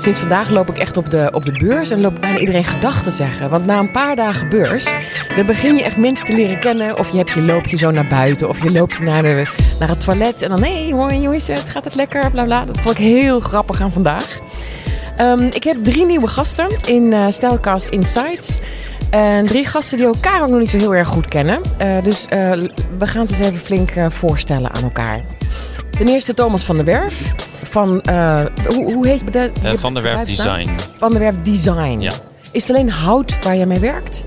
sinds vandaag loop ik echt op de, op de beurs en loop bijna iedereen gedachten zeggen. Want na een paar dagen beurs, dan begin je echt mensen te leren kennen. Of je hebt je loopje zo naar buiten, of je loopje naar, naar het toilet. En dan, hé, hey, hoi, is het? Gaat het lekker? Bla bla. Dat vond ik heel grappig aan vandaag. Ehm, ik heb drie nieuwe gasten in uh, Stijlcast Insights. En drie gasten die elkaar ook nog niet zo heel erg goed kennen. Uh, dus uh, we gaan ze eens even flink voorstellen aan elkaar. Ten eerste Thomas van der Werf. Van, uh, hoe, hoe heet de, uh, Van der Werf Design. Van der Werf Design. Ja. Is het alleen hout waar je mee werkt?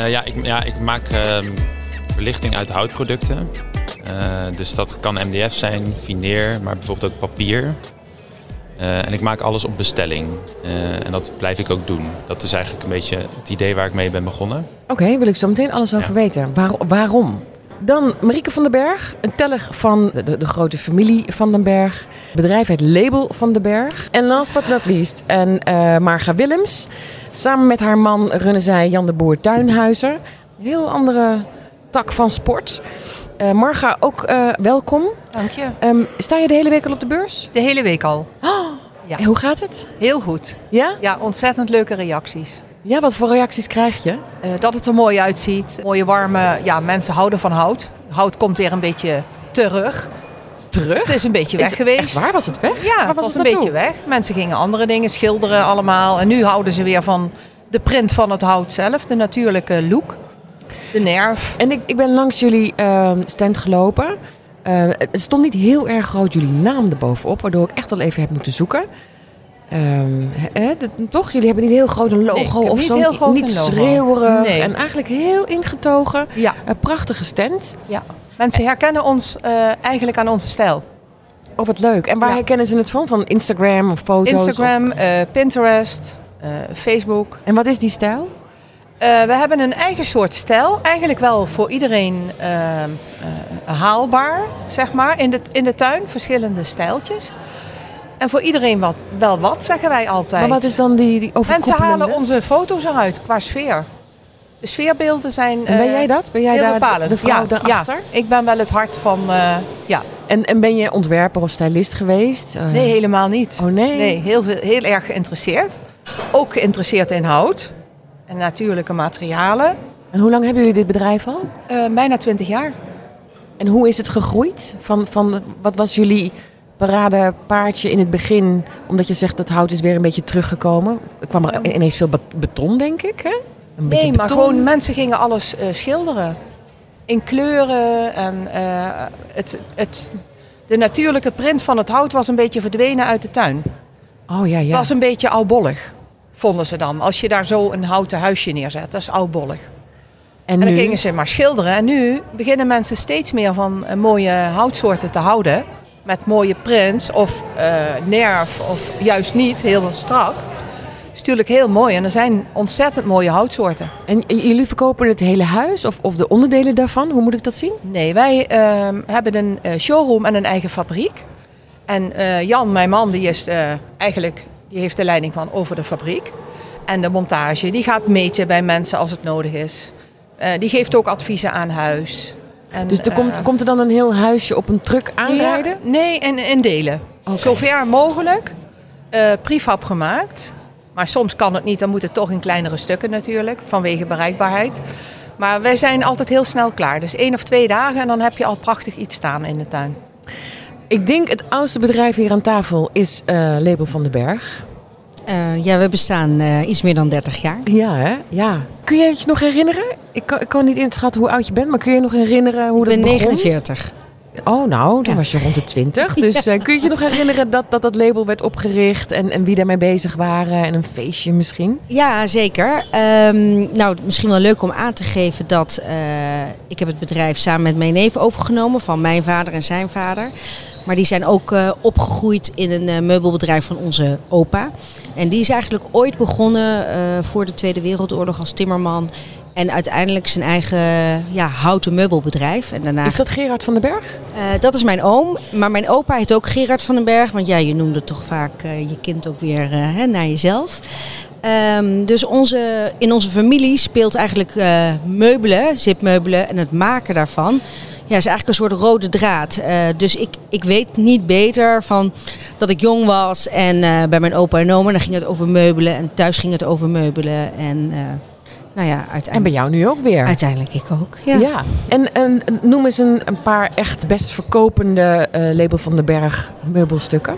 Uh, ja, ik, ja, ik maak ehm, verlichting uit houtproducten. dus dat kan MDF zijn, fineer, maar bijvoorbeeld ook papier. en ik maak alles op bestelling. en dat blijf ik ook doen. Dat is eigenlijk een beetje het idee waar ik mee ben begonnen. Oké, okay, wil ik zo meteen alles over ja. weten. Waar, waarom? Dan Marieke van den Berg, een tellig van de, de, de, grote familie van den Berg. Bedrijf het Label van den Berg. En last but not least, en uh, Marga Willems. Samen met haar man runnen zij Jan de Boer Tuinhuizen. Een heel andere tak van sport. Uh, Marga, ook uh, welkom. Dank je. Um, sta je de hele week al op de beurs? De hele week al. Oh, ja. En hoe gaat het? Heel goed. Ja? Ja, ontzettend leuke reacties. Ja, wat voor reacties krijg je? Uh, dat het er mooi uitziet. Mooie warme, ja, mensen houden van hout. Hout komt weer een beetje terug. Terug? Het is een beetje weg geweest. Waar was het weg? Ja, waar het was, was een beetje weg. Mensen gingen andere dingen schilderen allemaal. En nu houden ze weer van de print van het hout zelf, de natuurlijke look. De nerf. En ik, ik ben langs jullie uh, stand gelopen. Uh, het stond niet heel erg groot jullie naam erbovenop, waardoor ik echt al even heb moeten zoeken. Um, dat, toch? Jullie hebben niet heel groot een logo nee, of niet zo. Heel niet schreeuwerig. Nee. En eigenlijk heel ingetogen. Ja. Een prachtige stand. Ja. Mensen herkennen ons uh, eigenlijk aan onze stijl. Oh, wat leuk. En waar Ja. herkennen ze het van? Van Instagram of foto's? Instagram, of- eh, Pinterest, eh, Facebook. En wat is die stijl? Eh, we hebben een eigen soort stijl. Eigenlijk wel voor iedereen eh, eh, haalbaar, zeg maar. In de, in de tuin, verschillende stijltjes. En voor iedereen wat, wel wat, zeggen wij altijd. Maar wat is dan die, die Mensen halen onze foto's eruit qua sfeer. De sfeerbeelden zijn En ben eh, jij dat? Ben jij daar de- bepalend. de vrouw ja, daarachter? Ja, ik ben wel het hart van... eh, ja. En, en ben je ontwerper of stylist geweest? Eh, Nee, helemaal niet. Oh nee? Nee, heel, veel, heel erg geïnteresseerd. Ook geïnteresseerd in hout en natuurlijke materialen. En hoe lang hebben jullie dit bedrijf al? Eh, bijna twintig jaar. En hoe is het gegroeid? Van, van, wat was jullie paradepaardje in het begin? Omdat je zegt dat hout is weer een beetje teruggekomen. Er kwam er ineens veel bet- beton, denk ik. Hè? Een Nee, maar beton. gewoon mensen gingen alles eh, schilderen. In kleuren en eh, het, het, de natuurlijke print van het hout was een beetje verdwenen uit de tuin. Oh ja, Het ja. was een beetje oudbollig, vonden ze dan. Als je daar zo een houten huisje neerzet, dat is oudbollig. En En dan nu? gingen ze maar schilderen. En nu beginnen mensen steeds meer van eh, mooie houtsoorten te houden. Met mooie prints of eh, nerf of juist niet, heel strak. is natuurlijk heel mooi. En er zijn ontzettend mooie houtsoorten. En jullie verkopen het hele huis of, of de onderdelen daarvan? Hoe moet ik dat zien? Nee, wij ehm, hebben een eh, showroom en een eigen fabriek. En eh, Jan, mijn man, die is eigenlijk die heeft de leiding van over de fabriek. En de montage, die gaat meten bij mensen als het nodig is. Die geeft ook adviezen aan huis. En, Dus er eh, komt, komt er dan een heel huisje op een truck aanrijden? Ja, nee, in, in delen. Zover mogelijk. eh prefab gemaakt. Maar soms kan het niet, dan moet het toch in kleinere stukken natuurlijk, vanwege bereikbaarheid. Maar wij zijn altijd heel snel klaar. Dus één of twee dagen en dan heb je al prachtig iets staan in de tuin. Ik denk het oudste bedrijf hier aan tafel is eh, Label van den Berg. Eh, ja, we bestaan eh, iets meer dan 30 jaar. Ja, hè? Ja. Kun je je nog herinneren? Ik kan, ik kan niet inschatten hoe oud je bent, maar kun je je nog herinneren hoe Ik dat ben begon? 49. Oh, nou, toen Ja. was je rond de 20. Dus eh, kun je je nog herinneren dat, dat dat label werd opgericht en, en wie daarmee bezig waren en een feestje misschien? Ja, zeker. Ehm, nou, misschien wel leuk om aan te geven dat eh, ik heb het bedrijf samen met mijn neef overgenomen van mijn vader en zijn vader. Maar die zijn ook eh, opgegroeid in een meubelbedrijf van onze opa. En die is eigenlijk ooit begonnen voor de Tweede Wereldoorlog als timmerman. En uiteindelijk zijn eigen ja, houten meubelbedrijf. En daarna Is dat Gerard van den Berg? Eh, dat is mijn oom. Maar mijn opa heet ook Gerard van den Berg. Want ja, je noemde toch vaak eh, je kind ook weer eh, hè, naar jezelf. Ehm, dus onze, in onze familie speelt eigenlijk meubelen, zipmeubelen en het maken daarvan. ja, is eigenlijk een soort rode draad. Uh, dus ik, ik weet niet beter van dat ik jong was en uh, bij mijn opa en oma, dan ging het over meubelen en thuis ging het over meubelen. En, uh, nou ja, uiteindelijk. En bij jou nu ook weer. Uiteindelijk ik ook. Ja. ja. En, en noem eens een, een paar echt best verkopende Label van de Berg meubelstukken.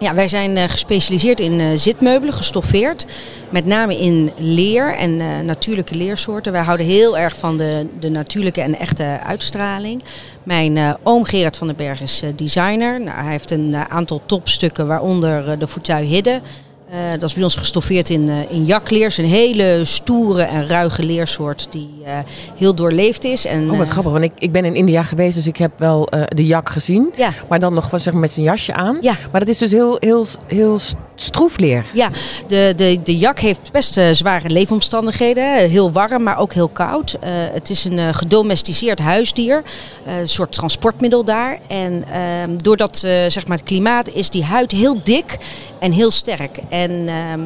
Ja, wij zijn uh, gespecialiseerd in uh, zitmeubelen, gestoffeerd. Met name in leer en uh, natuurlijke leersoorten. Wij houden heel erg van de, de natuurlijke en echte uitstraling. Mijn oom Gerard van den Berg is designer. Nou, hij heeft een aantal topstukken, waaronder de fauteuil Hidden. Uh, dat is bij ons gestoffeerd in, uh, in jakleers. Een hele stoere en ruige leersoort die uh, heel doorleefd is. En, oh, wat grappig. Want ik, ik ben in India geweest, dus ik heb wel de jak gezien. Ja. Maar dan nog zeg maar, met zijn jasje aan. Ja. Maar dat is dus heel, heel, heel stroefleer. Ja, de, de, de jak heeft best uh, zware leefomstandigheden. Heel warm, maar ook heel koud. Uh, het is een uh, gedomesticeerd huisdier. een soort transportmiddel daar. En ehm, doordat zeg maar het klimaat is die huid heel dik en heel sterk. En ehm,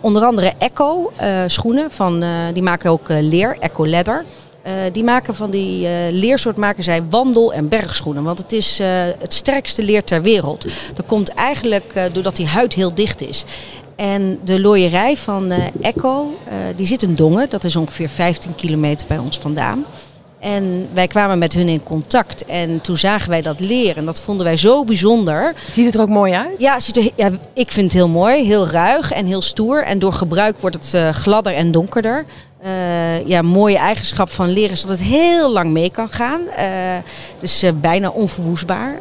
onder andere Echo schoenen, van, die maken ook leer, Echo Leather. Uh, die maken van die uh, leersoort maken zij wandel- en bergschoenen. Want het is uh, het sterkste leer ter wereld. Dat komt eigenlijk doordat die huid heel dicht is. En de looierij van Echo, die zit in Dongen. Dat is ongeveer 15 kilometer bij ons vandaan. En wij kwamen met hun in contact en toen zagen wij dat leer en dat vonden wij zo bijzonder. Ziet het er ook mooi uit? Ja, ziet er, ja ik vind het heel mooi, heel ruig en heel stoer. En door gebruik wordt het uh, gladder en donkerder. Uh, ja, mooie eigenschap van leer is dat het heel lang mee kan gaan. Uh, dus bijna onverwoestbaar.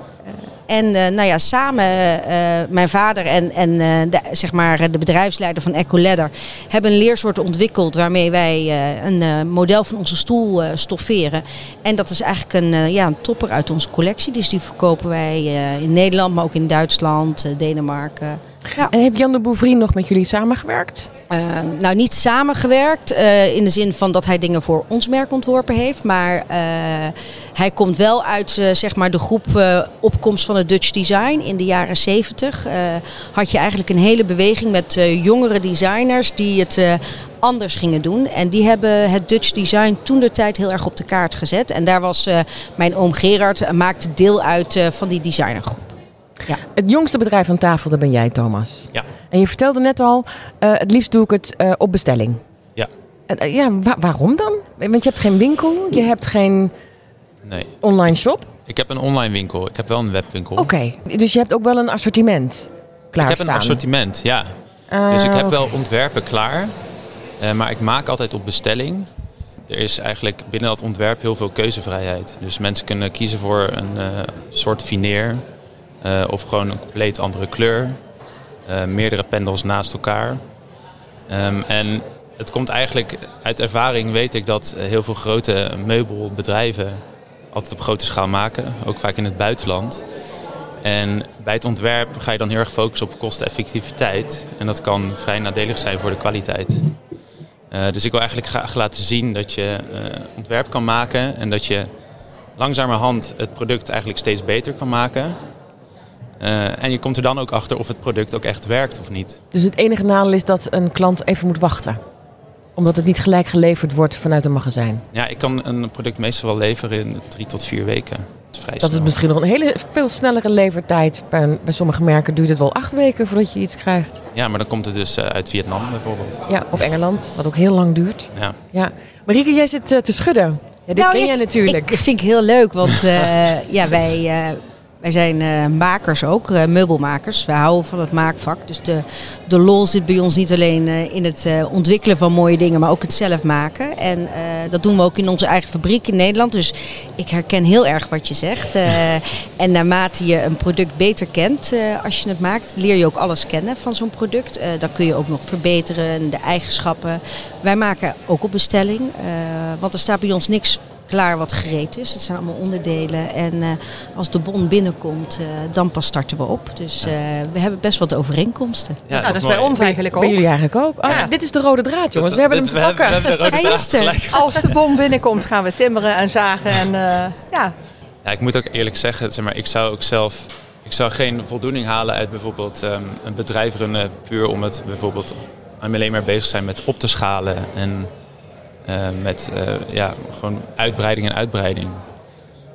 En uh, nou ja, samen, uh, mijn vader en, en uh, de, zeg maar, de bedrijfsleider van Eco Leather hebben een leersoort ontwikkeld waarmee wij een model van onze stoel stofferen. En dat is eigenlijk een, ja, een topper uit onze collectie. Dus die verkopen wij in Nederland, maar ook in Duitsland, Denemarken. Ja. En heeft Jan de Bouvry nog met jullie samengewerkt? Uh, nou, niet samengewerkt uh, in de zin van dat hij dingen voor ons merk ontworpen heeft. Maar uh, hij komt wel uit zeg maar de groep opkomst van het Dutch Design in de jaren 70. had je eigenlijk een hele beweging met jongere designers die het anders gingen doen. En die hebben het Dutch Design toen de tijd heel erg op de kaart gezet. En daar was mijn oom Gerard, maakte deel uit van die designergroep. Ja. Het jongste bedrijf aan tafel, dat ben jij, Thomas. Ja. En je vertelde net al, uh, het liefst doe ik het uh, op bestelling. Ja. Uh, ja, wa waarom dan? Want je hebt geen winkel, je hebt geen nee. online shop. Ik heb een online winkel, ik heb wel een webwinkel. Oké, okay. dus je hebt ook wel een assortiment klaar Ik heb een assortiment, ja. dus ik heb okay. wel ontwerpen klaar, maar ik maak altijd op bestelling. Er is eigenlijk binnen dat ontwerp heel veel keuzevrijheid. Dus mensen kunnen kiezen voor een soort fineer. Uh, of gewoon een compleet andere kleur. Uh, meerdere pendels naast elkaar. Um, en het komt eigenlijk uit ervaring, weet ik dat heel veel grote meubelbedrijven altijd op grote schaal maken, ook vaak in het buitenland. En bij het ontwerp ga je dan heel erg focussen op kosteneffectiviteit. En dat kan vrij nadelig zijn voor de kwaliteit. Uh, dus ik wil eigenlijk graag laten zien dat je ontwerp kan maken en dat je langzamerhand het product eigenlijk steeds beter kan maken. Uh, en je komt er dan ook achter of het product ook echt werkt of niet. Dus het enige nadeel is dat een klant even moet wachten? Omdat het niet gelijk geleverd wordt vanuit een magazijn? Ja, ik kan een product meestal wel leveren in drie tot vier weken. Dat is, vrij dat is misschien nog een hele veel snellere levertijd. Bij, bij sommige merken duurt het wel acht weken voordat je iets krijgt. Ja, maar dan komt het dus uh, uit Vietnam bijvoorbeeld. Ja, of Engeland, wat ook heel lang duurt. Ja. ja. Marieke, jij zit uh, te schudden. Ja, dit nou, ken ik, jij natuurlijk. Ik vind ik heel leuk, want ja, wij wij zijn uh, makers ook, uh, meubelmakers. We houden van het maakvak. Dus de, de lol zit bij ons niet alleen uh, in het ontwikkelen van mooie dingen, maar ook het zelf maken. En dat doen we ook in onze eigen fabriek in Nederland. Dus ik herken heel erg wat je zegt. en naarmate je een product beter kent als je het maakt, leer je ook alles kennen van zo'n product. dan kun je ook nog verbeteren, de eigenschappen. Wij maken ook op bestelling, want er staat bij ons niks klaar wat gereed is. Het zijn allemaal onderdelen. En uh, als de bon binnenkomt, uh, dan pas starten we op. Dus uh, we hebben best wat overeenkomsten. Ja, dat, dat is bij ons eigenlijk ook. Bij jullie eigenlijk ook. Oh, ja. Dit is de rode draad, jongens. We hebben hem te pakken. We, we hebben de rode draad Als de bon binnenkomt, gaan we timmeren en zagen. En, ja. ja, ik moet ook eerlijk zeggen, zeg maar, ik zou ook zelf... Ik zou geen voldoening halen uit bijvoorbeeld um, een bedrijf runnen puur om het bijvoorbeeld alleen maar bezig zijn met op te schalen en met uh, ja, gewoon uitbreiding en uitbreiding.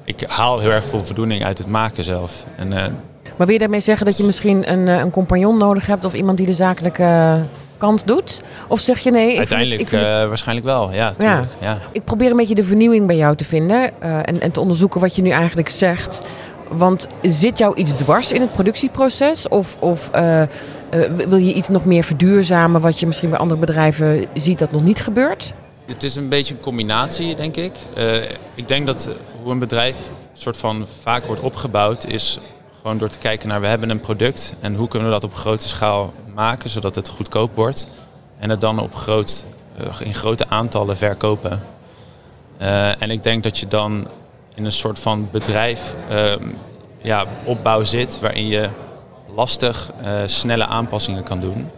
ik haal heel erg veel voldoening uit het maken zelf. En, eh, Maar wil je daarmee zeggen dat je misschien een, eh, een compagnon nodig hebt of iemand die de zakelijke eh, kant doet? Of zeg je nee? ik vind- uiteindelijk ik, vind- eh, waarschijnlijk wel. Ja, tuurlijk. Ja. ik probeer een beetje de vernieuwing bij jou te vinden eh, en, en te onderzoeken wat je nu eigenlijk zegt. Want zit jou iets dwars in het productieproces? Of, of eh, eh, wil je iets nog meer verduurzamen wat je misschien bij andere bedrijven ziet dat nog niet gebeurt? Het is een beetje een combinatie, denk ik. Eh, ik denk dat hoe een bedrijf soort van vaak wordt opgebouwd, is gewoon door te kijken naar we hebben een product en hoe kunnen we dat op grote schaal maken zodat het goedkoop wordt. En het dan op groot, eh, in grote aantallen verkopen. Eh, en ik denk dat je dan in een soort van bedrijf ehm, ja, opbouw zit waarin je lastig snelle aanpassingen kan doen.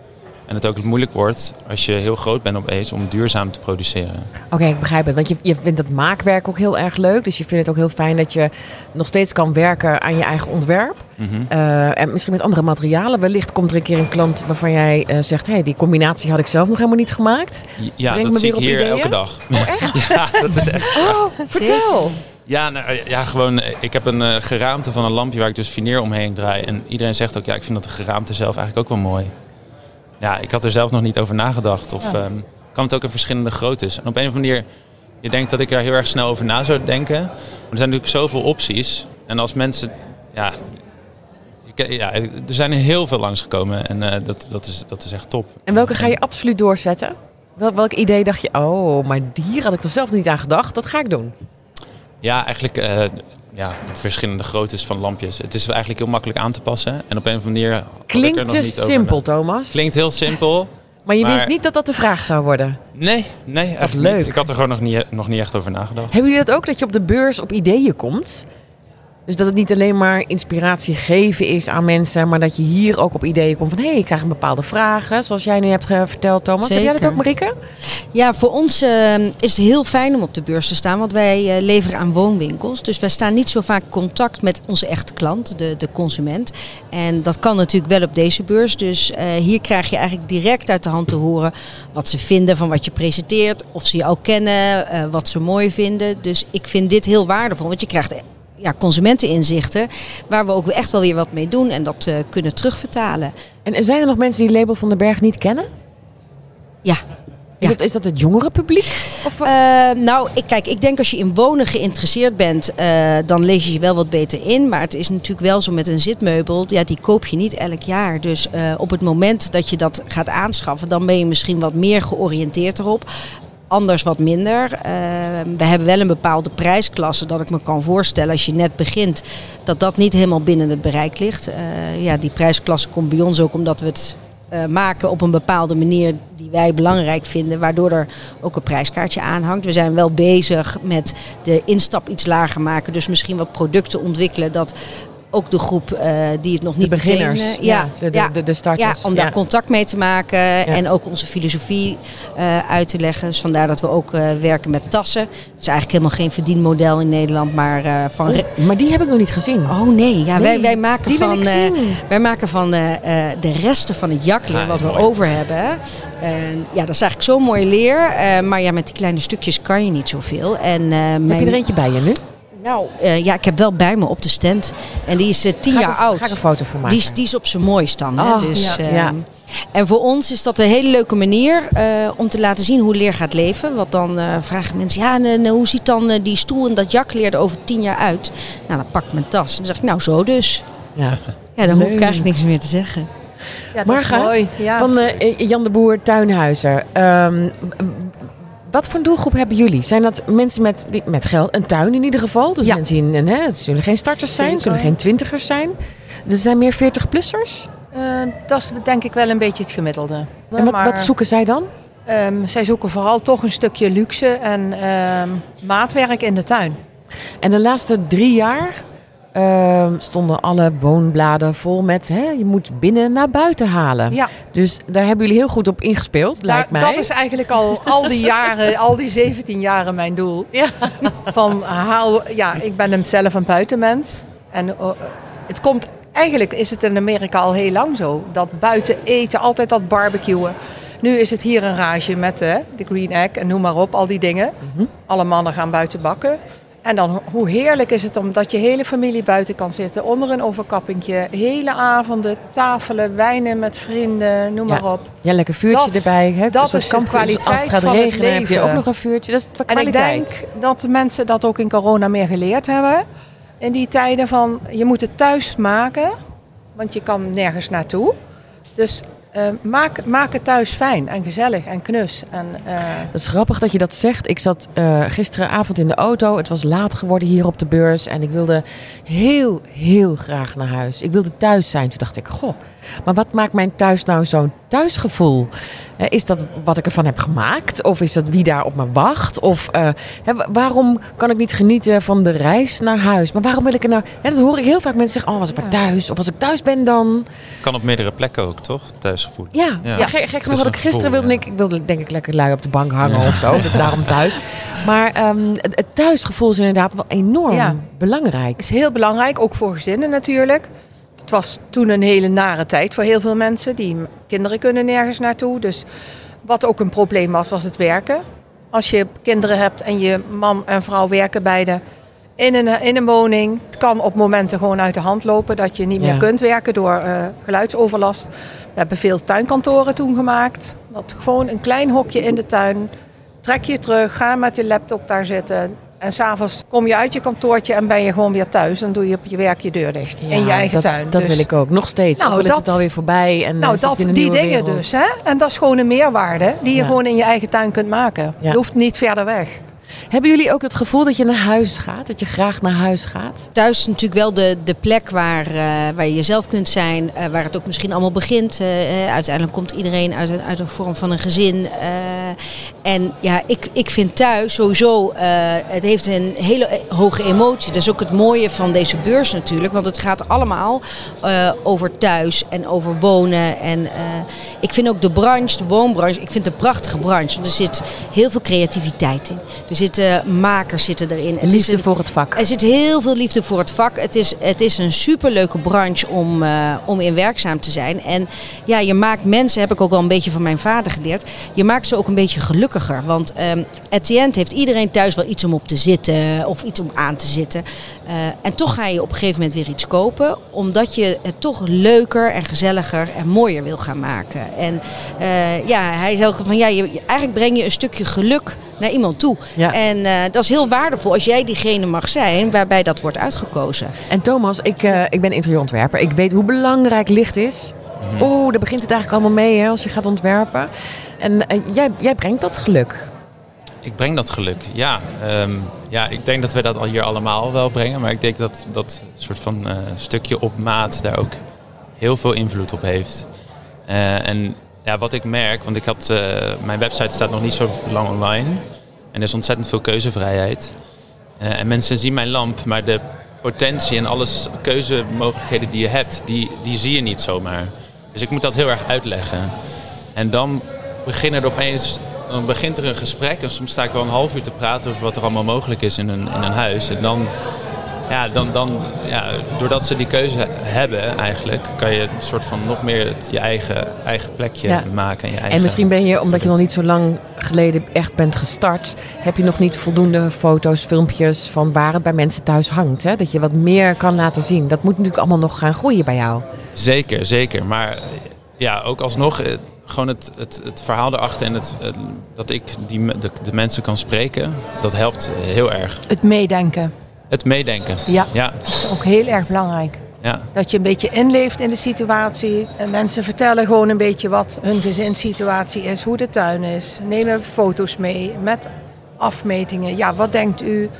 En het ook moeilijk wordt als je heel groot bent opeens om duurzaam te produceren. Oké, ik begrijp het. Want je, je vindt het maakwerk ook heel erg leuk. Dus je vindt het ook heel fijn dat je nog steeds kan werken aan je eigen ontwerp. Mhm. Eh, en misschien met andere materialen. Wellicht komt er een keer een klant waarvan jij eh, zegt... Hey, die combinatie had ik zelf nog helemaal niet gemaakt. Ja, Breng dat zie ik hier ideeën? elke dag. Oh, echt? ja, dat is echt. Oh, vertel. Ja, nou, ja, gewoon. eh, Ik heb een eh, geraamte van een lampje waar ik dus fineer omheen draai. En iedereen zegt ook, ja, ik vind dat de geraamte zelf eigenlijk ook wel mooi. Ja, ik had er zelf nog niet over nagedacht. Of Ja. ehm, kan het ook in verschillende groottes. En op een of andere manier, je denkt dat ik er heel erg snel over na zou denken. Maar er zijn natuurlijk zoveel opties. En als mensen, ja, ik- ja er zijn er heel veel langsgekomen. En eh, dat, dat, is, dat is echt top. En welke ga je absoluut doorzetten? Wel, welk idee dacht je... Oh, maar hier had ik toch zelf niet aan gedacht. Dat ga ik doen. Ja, eigenlijk eh, ja, de verschillende groottes van lampjes. Het is eigenlijk heel makkelijk aan te passen. En op een of andere manier. er Klinkt te simpel, Thomas. Klinkt heel simpel. maar je maar- wist niet dat dat de vraag zou worden. Nee, nee, echt leuk. niet. Ik had er gewoon nog niet, nog niet echt over nagedacht. Hebben jullie dat ook, dat je op de beurs op ideeën komt? Dus dat het niet alleen maar inspiratie geven is aan mensen, maar dat je hier ook op ideeën komt van hé, hey, ik krijg een bepaalde vragen, zoals jij nu hebt verteld, Thomas. Heb jij dat Zeker. ook, Marieke? Ja, voor ons eh, is het heel fijn om op de beurs te staan, want wij eh, leveren aan woonwinkels. Dus wij staan niet zo vaak contact met onze echte klant, de, de consument. En dat kan natuurlijk wel op deze beurs. Dus eh, hier krijg je eigenlijk direct uit de hand te horen wat ze vinden van wat je presenteert. Of ze je al kennen, eh, wat ze mooi vinden. Dus ik vind dit heel waardevol, want je krijgt ja, consumenteninzichten waar we ook echt wel weer wat mee doen en dat eh, kunnen terugvertalen. En, zijn er nog mensen die Label van den Berg niet kennen? Ja, Is, dat, is dat het jongere publiek? Of? Eh, nou, ik, kijk, ik denk als je in wonen geïnteresseerd bent, eh, dan lees je je wel wat beter in. Maar het is natuurlijk wel zo met een zitmeubel, ja, die koop je niet elk jaar. Dus op het moment dat je dat gaat aanschaffen, dan ben je misschien wat meer georiënteerd erop. Anders wat minder. Eh, we hebben wel een bepaalde prijsklasse dat ik me kan voorstellen als je net begint, dat dat niet helemaal binnen het bereik ligt. Eh, ja, die prijsklasse komt bij ons ook omdat we het eh, maken op een bepaalde manier die wij belangrijk vinden, waardoor er ook een prijskaartje aanhangt. We zijn wel bezig met de instap iets lager maken, dus misschien wat producten ontwikkelen dat ook de groep eh, die het nog de niet beginners, meteen, eh, ja, de, de, ja, de, de ja, starters. om daar contact mee te maken en ook onze filosofie eh, uit te leggen. Dus vandaar dat we ook eh, werken met tassen. Het is eigenlijk helemaal geen verdienmodel in Nederland, maar eh, van... Oh, maar die heb ik nog niet gezien. Oh nee, ja, Nee, wij, wij maken die wil van, ik zien. wij maken van eh, eh, de resten van het jakleer Ah, wat we mooi. over hebben. En ja, dat is eigenlijk zo'n mooi leer. eh, maar ja, met die kleine stukjes kan je niet zoveel. En, eh, Heb mijn, je er eentje bij je nu? Nou, eh, ja, ik heb wel bij me op de stand. En die is eh, tien Ga ik jaar een- oud. Ga ik een foto van maken. Die is, die is op zijn mooist dan. Hè? Oh, dus, ja, ehm, ja. En voor ons is dat een hele leuke manier eh, om te laten zien hoe leer gaat leven. Want dan vragen mensen, ja, en, hoe ziet dan die stoel en dat jakleer er over tien jaar uit? Nou, dan pak ik mijn tas en dan zeg ik, nou zo dus. Ja. Ja, dan hoef ik eigenlijk niks meer te zeggen. Ja, Marga. Ja. Van Jan de Boer Tuinhuizen. Ehm, wat voor een doelgroep hebben jullie? Zijn dat mensen met, die- met geld, een tuin in ieder geval? Dus Ja. mensen in, en, hè, het zullen geen starters zijn, het zullen geen twintigers zijn. Er zijn meer 40-plussers. Eh, dat is denk ik wel een beetje het gemiddelde. En wat, Maar, wat zoeken zij dan? ehm, zij zoeken vooral toch een stukje luxe en ehm, maatwerk in de tuin. En de laatste drie jaar ehm, stonden alle woonbladen vol met... Hè, je moet binnen naar buiten halen. Ja, Dus daar hebben jullie heel goed op ingespeeld, daar, lijkt mij. dat is eigenlijk al al die jaren, al die 17 jaren mijn doel. Ja. Van haal, ja, ik ben hem zelf een buitenmens. En eh, het komt, eigenlijk is het in Amerika al heel lang zo. Dat buiten eten, altijd dat barbecuen. Nu is het hier een rage met de Green Egg en noem maar op, al die dingen. Mhm. Alle mannen gaan buiten bakken. En dan hoe heerlijk is het omdat je hele familie buiten kan zitten, onder een overkappingje, hele avonden, tafelen, wijnen met vrienden, noem Ja. maar op. Ja, lekker vuurtje Dat- erbij. Hè? dat soort is de. Dus kwaliteit Als het gaat van het regenen heb je leven. ook nog een vuurtje. Dat is de En ik kwaliteit. denk dat de mensen dat ook in corona meer geleerd hebben. In die tijden van je moet het thuis maken, want je kan nergens naartoe. Dus eh, maak, maak het thuis fijn en gezellig en knus. En, eh, Dat is grappig dat je dat zegt. Ik zat eh, gisteravond in de auto. Het was laat geworden hier op de beurs. En ik wilde heel, heel graag naar huis. Ik wilde thuis zijn. Toen dacht ik, goh, maar wat maakt mijn thuis nou zo'n thuisgevoel? Eh, is dat wat ik ervan heb gemaakt? Of is dat wie daar op me wacht? Of eh, hè, waarom kan ik niet genieten van de reis naar huis? Maar waarom wil ik er nou... Hè, dat hoor ik heel vaak mensen zeggen, oh, was ik maar thuis? Of als ik thuis ben dan... Het kan op meerdere plekken ook, toch? Thuisgevoel. Ja, Ja. ja. gek, Het genoeg wat ik gisteren gevoel, wilde. ja. Ik, ik wilde denk ik lekker lui op de bank hangen of zo. dat- Daarom thuis. Maar ehm, het, het thuisgevoel is inderdaad wel enorm Ja. belangrijk. is heel belangrijk, ook voor gezinnen natuurlijk. Het was toen een hele nare tijd voor heel veel mensen. Die kinderen kunnen nergens naartoe. Dus wat ook een probleem was, was het werken. Als je kinderen hebt en je man en vrouw werken beide in een, in een woning. Het kan op momenten gewoon uit de hand lopen dat je niet Ja. meer kunt werken door eh, geluidsoverlast. We hebben veel tuinkantoren toen gemaakt. Dat gewoon een klein hokje in de tuin. Trek je terug, ga met je laptop daar zitten. En s'avonds kom je uit je kantoortje en ben je gewoon weer thuis. Dan doe je op je werk je deur dicht. in je eigen dat, tuin. Dat Dus- wil ik ook. Nog steeds. Nou, al is dat- het alweer voorbij. En, eh, Nou, dat, die dingen wereld. dus. Hè? En dat is gewoon een meerwaarde die je Ja. gewoon in je eigen tuin kunt maken. Ja. Je hoeft niet verder weg. Hebben jullie ook het gevoel dat je naar huis gaat? Dat je graag naar huis gaat? Thuis is natuurlijk wel de, de plek waar, eh, waar je jezelf kunt zijn, eh, waar het ook misschien allemaal begint. Eh, uiteindelijk komt iedereen uit uit een vorm van een gezin. en ja, ik, ik vind thuis sowieso, het heeft een hele hoge emotie. Dat is ook het mooie van deze beurs natuurlijk, want het gaat allemaal over thuis en over wonen. En ik vind ook de branche, de woonbranche, ik vind het een prachtige branche. Want er zit heel veel creativiteit in. Er zitten makers zitten erin. Het is Liefde een- voor het vak. er zit heel veel liefde voor het vak. Het is, het is een superleuke branche om, eh, om in werkzaam te zijn. En ja, je maakt mensen, heb ik ook wel een beetje van mijn vader geleerd, je maakt ze ook een beetje gelukkiger. Want ehm at the end heeft iedereen thuis wel iets om op te zitten of iets om aan te zitten. Eh, en toch ga je op een gegeven moment weer iets kopen, omdat je het toch leuker en gezelliger en mooier wil gaan maken. En eh, ja, hij zei ook van ja, je, eigenlijk breng je een stukje geluk naar iemand toe. Ja. En eh, dat is heel waardevol als jij diegene mag zijn waarbij dat wordt uitgekozen. En Thomas, ik, eh, ik ben interieurontwerper. Ik weet hoe belangrijk licht is. Mhm. Oeh, daar begint het eigenlijk allemaal mee hè, als je gaat ontwerpen. En eh, jij, jij brengt dat geluk. Ik breng dat geluk, ja. Ehm, ja, ik denk dat we dat al hier allemaal wel brengen. Maar ik denk dat dat soort van eh, stukje op maat daar ook heel veel invloed op heeft. Eh, en ja, wat ik merk, want ik had, eh, mijn website staat nog niet zo lang online. En er is ontzettend veel keuzevrijheid. Eh, en mensen zien mijn lamp, maar de potentie en alles keuzemogelijkheden die je hebt, die, die zie je niet zomaar. Dus ik moet dat heel erg uitleggen. En dan beginnen er opeens, dan begint er een gesprek. En soms sta ik wel een half uur te praten over wat er allemaal mogelijk is in een, in een huis. En dan, ja, dan, dan ja, doordat ze die keuze hebben eigenlijk, kan je een soort van nog meer het, je eigen, eigen plekje Ja. maken. En, je eigen En misschien ben je, omdat je nog niet zo lang geleden echt bent gestart, heb je nog niet voldoende foto's, filmpjes van waar het bij mensen thuis hangt. Hè? Dat je wat meer kan laten zien. Dat moet natuurlijk allemaal nog gaan groeien bij jou. Zeker, zeker. Maar ja, ook alsnog, eh, gewoon het, het, het verhaal erachter en het, het- dat ik die, de mensen kan spreken, dat helpt heel erg. Het meedenken. Het meedenken. Ja, Ja, dat is ook heel erg belangrijk. ja. Dat je een beetje inleeft in de situatie. En mensen vertellen gewoon een beetje wat hun gezinssituatie is, hoe de tuin is. Nemen foto's mee met afmetingen. Ja, wat denkt u?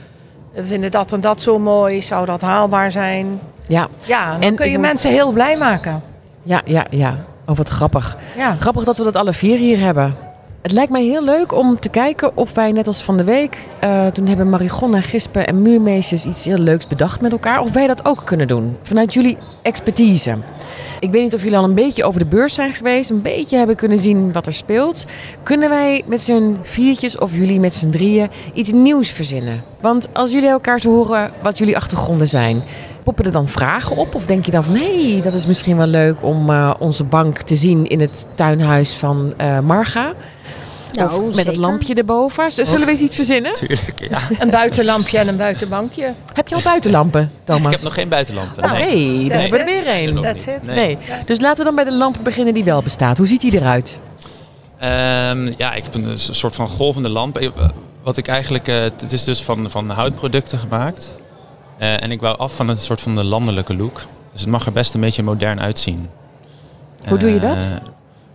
We vinden dat en dat zo mooi. Zou dat haalbaar zijn? Ja, Ja, dan En kun je mensen heel blij maken. ja, ja, ja. Oh, wat grappig. Ja. Grappig dat we dat alle vier hier hebben. Het lijkt mij heel leuk om te kijken of wij net als van de week, eh, toen hebben Marigon en Gispen en Muurmeesters iets heel leuks bedacht met elkaar, of wij dat ook kunnen doen vanuit jullie expertise. Ik weet niet of jullie al een beetje over de beurs zijn geweest, een beetje hebben kunnen zien wat er speelt. Kunnen wij met z'n viertjes of jullie met z'n drieën iets nieuws verzinnen? Want als jullie elkaar zo horen wat jullie achtergronden zijn, poppen er dan vragen op? Of denk je dan van, hé, hey, dat is misschien wel leuk om eh, onze bank te zien in het tuinhuis van eh, Marga? Nou, of met zeker. het lampje erboven. Zullen we eens iets verzinnen? Tuurlijk, ja. Een buitenlampje en een buitenbankje. Heb je al buitenlampen, Thomas? Ik heb nog geen buitenlampen. Oh, nee. daar hebben we er weer een. That's it. Nee. Dus laten we dan bij de lamp beginnen die wel bestaat. Hoe ziet die eruit? Ehm, ja, ik heb een soort van golvende lamp. Eh, Wat ik eigenlijk, eh, het is dus van, van houtproducten gemaakt. Eh, en ik wou af van een soort van de landelijke look. Dus het mag er best een beetje modern uitzien. Hoe doe je Eh, dat?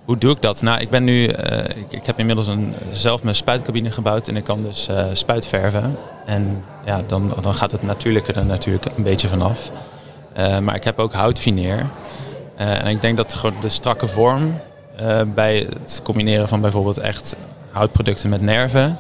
hoe doe ik dat? Nou, ik ben nu, eh, ik, ik heb inmiddels een, zelf mijn spuitcabine gebouwd en ik kan dus eh spuitverven. En ja, dan, dan gaat het natuurlijke er natuurlijk een beetje vanaf. Eh maar ik heb ook houtfineer. Eh, en ik denk dat gewoon de strakke vorm eh, bij het combineren van bijvoorbeeld echt houtproducten met nerven,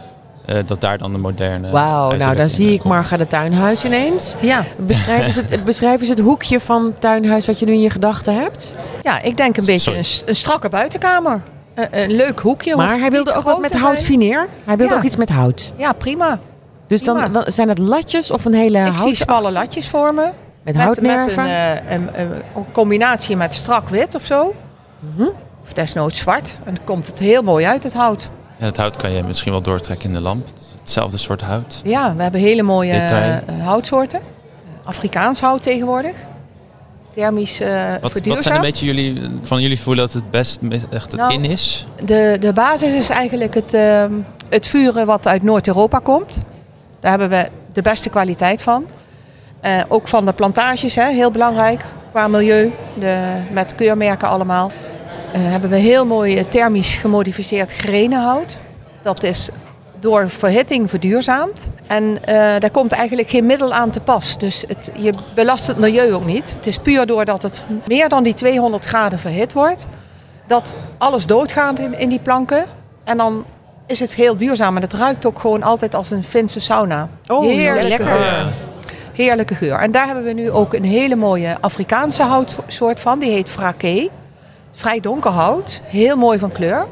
eh, dat daar dan de moderne. Wauw, nou daar zie eh, ik komt. Marga de tuinhuis ineens. Ja. Beschrijf eens, het, beschrijf eens het hoekje van tuinhuis wat je nu in je gedachten hebt. ja, ik denk een beetje een, strakke buitenkamer. Een, een leuk hoekje. Maar hij wilde ook wat met hout fineer. Hij wilde Ja. ook iets met hout. Ja, prima. Dus dan, Prima. dan zijn het latjes of een hele ik zie smalle latjes voor me. met Met, met houtnerven. eh, een, een, een combinatie met strak wit of zo. Mhm. Of desnoods zwart. En dan komt het heel mooi uit, het hout. En het hout kan je misschien wel doortrekken in de lamp. Hetzelfde soort hout. Ja, we hebben hele mooie Detail. eh, houtsoorten. Afrikaans hout tegenwoordig. Thermisch eh Wat, zijn een beetje jullie, van jullie voelen dat het best echt het Nou, in is? De, de basis is eigenlijk het, ehm, het vuren wat uit Noord-Europa komt. Daar hebben we de beste kwaliteit van. Eh, ook van de plantages, hè, heel belangrijk qua milieu. De, met keurmerken allemaal. Eh, hebben we heel mooi eh, thermisch gemodificeerd grenenhout. Dat is door verhitting verduurzaamd. En eh, daar komt eigenlijk geen middel aan te pas. Dus het, je belast het milieu ook niet. Het is puur doordat het meer dan die 200 graden verhit wordt dat alles doodgaat in, in die planken. En dan is het heel duurzaam. En het ruikt ook gewoon altijd als een Finse sauna. Oh, Heerlijke lekker. geur. Heerlijke geur. En daar hebben we nu ook een hele mooie Afrikaanse houtsoort van. Die heet fraké. Vrij donker hout. Heel mooi van kleur.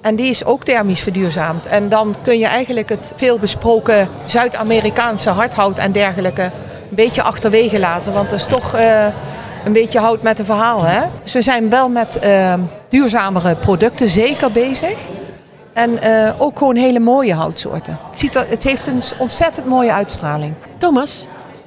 En die is ook thermisch verduurzaamd. En dan kun je eigenlijk het veel besproken Zuid-Amerikaanse hardhout en dergelijke een beetje achterwege laten. Want dat is toch eh, een beetje hout met een verhaal. Hè? Dus we zijn wel met eh, duurzamere producten zeker bezig. En eh, ook gewoon hele mooie houtsoorten. Het, ziet het heeft een ontzettend mooie uitstraling. Thomas,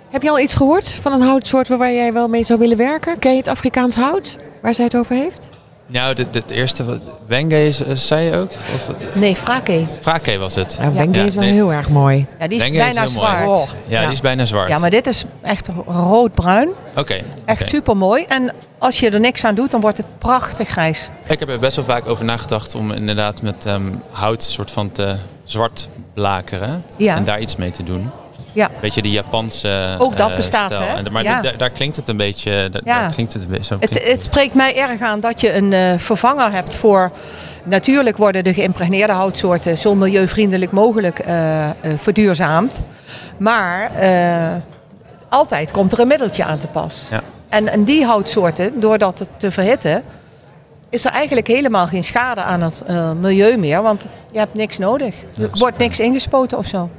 heb je al iets gehoord van een houtsoort waar jij wel mee zou willen werken? Ken je het Afrikaans hout? Waar zij het over heeft? Nou, dit, dit eerste, wat- Wenge is- eh, zei je ook? Of, Nee, fraké. Frake was het. Nou, Wenge Ja, is wel nee. heel erg mooi. Ja, die is Wenge bijna zwart. Oh. Ja, Ja. die is bijna zwart. Ja, maar dit is echt roodbruin. Oké. Echt super mooi. En als je er niks aan doet, dan wordt het prachtig grijs. Ik heb er best wel vaak over nagedacht om inderdaad met ehm, hout soort van te zwart blakeren. Ja. En daar iets mee te doen. Ja. Beetje die Japanse Ook dat eh, bestaat, stijl. hè? En, maar Ja. daar, klinkt het een beetje... Daar, Ja. daar klinkt het een beetje zo. Het, het spreekt mij erg aan dat je een eh, vervanger hebt voor... Natuurlijk worden de geïmpregneerde houtsoorten zo milieuvriendelijk mogelijk eh, verduurzaamd. Maar altijd komt er een middeltje aan te pas. Ja. En, en die houtsoorten, doordat het te verhitten... is er eigenlijk helemaal geen schade aan het milieu meer. Want je hebt niks nodig. Ja, Er wordt niks ingespoten of zo.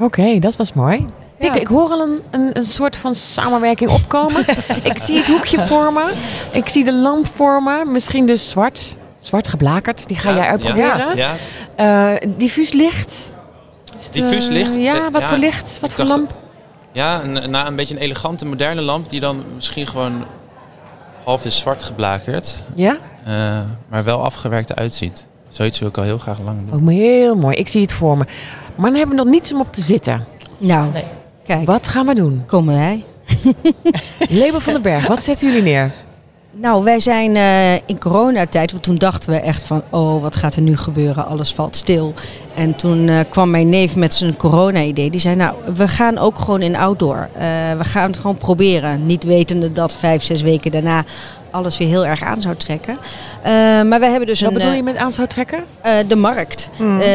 Oké, dat was mooi. Ja. Ik, ik hoor al een, een, een soort van samenwerking opkomen. ik zie het hoekje vormen. Ik zie de lamp vormen. Misschien dus zwart. Zwart geblakerd. Die ga Ja, jij ja, uitproberen. Ja, Eh, diffuus licht. Diffuus eh, licht? Ja, Eh, wat ja, voor licht? Wat voor lamp? ja een, na een beetje een elegante, moderne lamp die dan misschien gewoon half is zwart geblakerd. Ja? eh, maar wel afgewerkt uitziet. Zoiets wil ik al heel graag lang doen. Ook heel mooi. Ik zie het voor me. Maar dan hebben we nog niets om op te zitten. Nou, Nee. kijk, Wat gaan we doen? komen wij. Label van den Berg, wat zetten jullie neer? Nou, wij zijn eh, in coronatijd, want toen dachten we echt van, oh, wat gaat er nu gebeuren? Alles valt stil. En toen eh, kwam mijn neef met zijn corona-idee. Die zei, nou, we gaan ook gewoon in outdoor. Eh, we gaan het gewoon proberen. Niet wetende dat vijf, zes weken daarna alles weer heel erg aan zou trekken. Eh, maar wij hebben dus Wat een... bedoel eh, je met aan zou trekken? eh, de markt. Mm. Eh,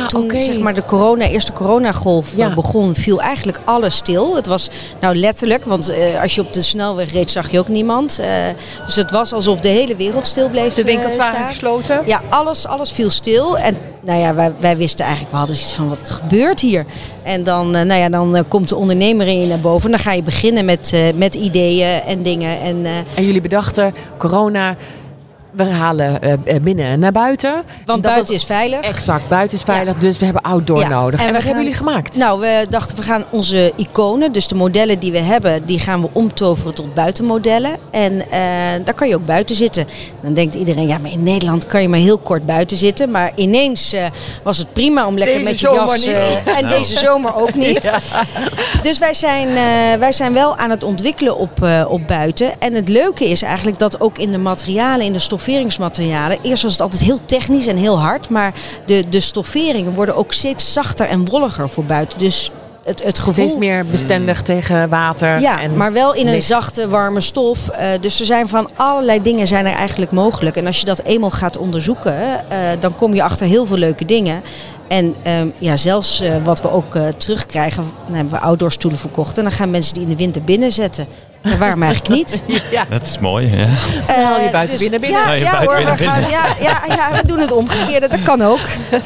Ah, toen zeg maar de corona, eerste coronagolf Ja. begon, viel eigenlijk alles stil. Het was nou letterlijk, want als je op de snelweg reed, zag je ook niemand. Dus het was alsof de hele wereld stil bleef. De winkels waren gesloten. Ja, alles, alles viel stil. En nou ja, wij, wij wisten eigenlijk, we hadden zoiets van wat gebeurt hier. En dan, nou ja, dan komt de ondernemer in je naar boven. Dan ga je beginnen met, met ideeën en dingen. En, En jullie bedachten, corona, we halen eh, eh, binnen en naar buiten. En Want dat buiten was- is veilig. Exact, buiten is veilig, dus we hebben outdoor Ja, nodig. en En, we wat hebben jullie gemaakt? Nou, we dachten we gaan onze iconen, dus de modellen die we hebben, die gaan we omtoveren tot buitenmodellen. En eh, daar kan je ook buiten zitten. Dan denkt iedereen, ja, maar in Nederland kan je maar heel kort buiten zitten. Maar ineens eh, was het prima om lekker Deze met je zomer jas... niet. en Nou. deze zomer ook niet. Dus wij zijn, eh, wij zijn wel aan het ontwikkelen op, eh, op buiten. En het leuke is eigenlijk dat ook in de materialen, in de stofferingsmaterialen... Eerst was het altijd heel technisch en heel hard. Maar de, de stofferingen worden ook steeds zachter en wolliger voor buiten. Dus het, het gevoel... Steeds meer bestendig tegen water. Ja, en maar wel in een licht. zachte, warme stof. Eh, dus er zijn van allerlei dingen zijn er eigenlijk mogelijk. En als je dat eenmaal gaat onderzoeken, eh, dan kom je achter heel veel leuke dingen. En ehm, ja, zelfs eh, wat we ook eh, terugkrijgen, dan hebben we outdoorstoelen verkocht. En dan gaan mensen die in de winter binnen zetten. Maar waarom eigenlijk niet? Ja, Dat is mooi, ja. haal je buiten dus- binnen binnen. Ja, ja, buiten hoor, we binnen gaan, ja, ja, ja, we doen het omgekeerde, dat kan ook.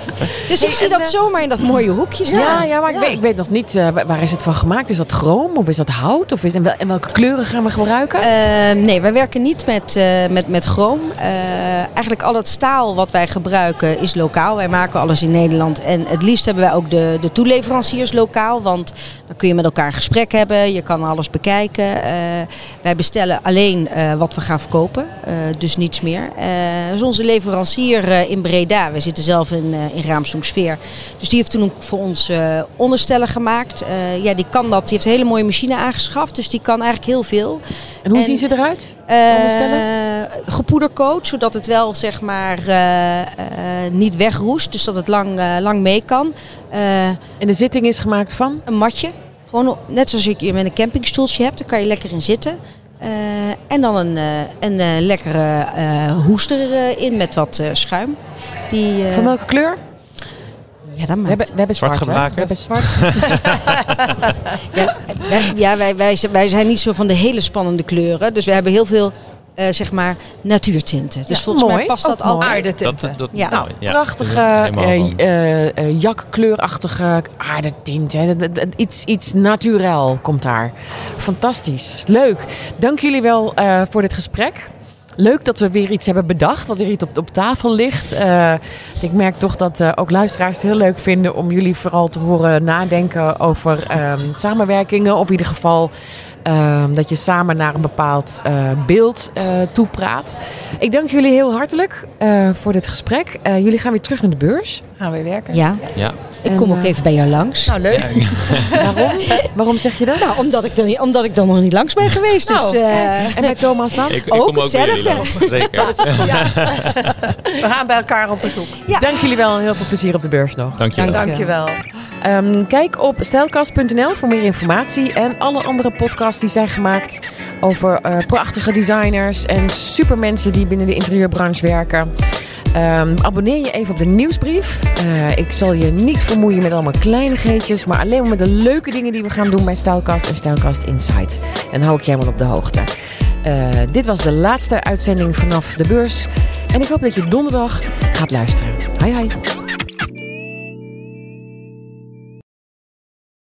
Dus ik zie dat zomaar in dat mooie hoekje staan. Ja, ja, maar Ik, weet, ik weet nog niet, eh, wa- waar is het van gemaakt? Is dat chroom of is dat hout? Of is, en, wel- en welke kleuren gaan we gebruiken? Ehm, nee, wij werken niet met, eh, met, met chroom. Eh, eigenlijk al het staal wat wij gebruiken is lokaal. Wij maken alles in Nederland. En het liefst hebben wij ook de, de toeleveranciers lokaal. Want dan kun je met elkaar een gesprek hebben. Je kan alles bekijken. Eh, wij bestellen alleen eh, wat we gaan verkopen. eh, dus niets meer. Onze leverancier in Breda. We zitten zelf in, in Raamsdonksveer. Dus die heeft toen ook voor ons onderstellen gemaakt. Ja, die kan dat. Die heeft een hele mooie machine aangeschaft. Dus die kan eigenlijk heel veel. en hoe en- zien ze eruit? Onderstellen? gepoedercoat, zodat het wel zeg maar niet wegroest. Dus dat het lang, lang mee kan. En de zitting is gemaakt van? een matje. Gewoon net zoals je met een campingstoeltje hebt. Daar kan je lekker in zitten. Eh, en dan een, eh, een eh, lekkere eh, hoester erin met wat eh, schuim. Die, eh, Van welke kleur? ja, dat We maakt hebben, we hebben zwart, geblakerd? We hebben zwart. Ja, wij, ja wij, wij, zijn- wij zijn niet zo van de hele spannende kleuren. Dus we hebben heel veel, eh, zeg maar, natuurtinten. Dus Ja, volgens mooi. mij past Ook dat mooi. Aardetinten. Dat, dat, Ja. nou, ja. Prachtige eh, eh, eh, jakkleurachtige aardetint. Hè. Dat- dat- dat- Iets, iets naturel komt daar. Fantastisch. Leuk. Dank jullie wel eh, voor dit gesprek. Leuk dat we weer iets hebben bedacht, wat weer iets op, op tafel ligt. Eh, ik merk toch dat eh, ook luisteraars het heel leuk vinden om jullie vooral te horen nadenken over ehm, samenwerkingen. Of in ieder geval ehm, dat je samen naar een bepaald eh, beeld eh toepraat. Ik dank jullie heel hartelijk eh, voor dit gesprek. Eh, jullie gaan weer terug naar de beurs. Gaan we werken. Ja, Ja. ik En, kom ook even bij jou langs. Nou, leuk. Waarom? Waarom zeg je dat? Nou, omdat ik, dan, omdat ik dan nog niet langs ben geweest. Dus, Nou, eh, En bij Thomas dan? Ik, ik Ook kom ook hetzelfde. langs. Zeker. We gaan bij elkaar op bezoek. ja. Dank jullie wel en heel veel plezier op de beurs nog. Dank je wel. Dank Dankjewel. Ehm, kijk op stijlkast.nl voor meer informatie en alle andere podcasts die zijn gemaakt over eh, prachtige designers en supermensen die binnen de interieurbranche werken. Ehm, abonneer je even op de nieuwsbrief. Eh, ik zal je niet vermoeien met allemaal kleinigheidjes, maar alleen maar met de leuke dingen die we gaan doen bij Stijlkast en Stijlkast Insight. En hou ik je helemaal op de hoogte. Eh, dit was de laatste uitzending vanaf de beurs. En ik hoop dat je donderdag gaat luisteren. Hoi hoi.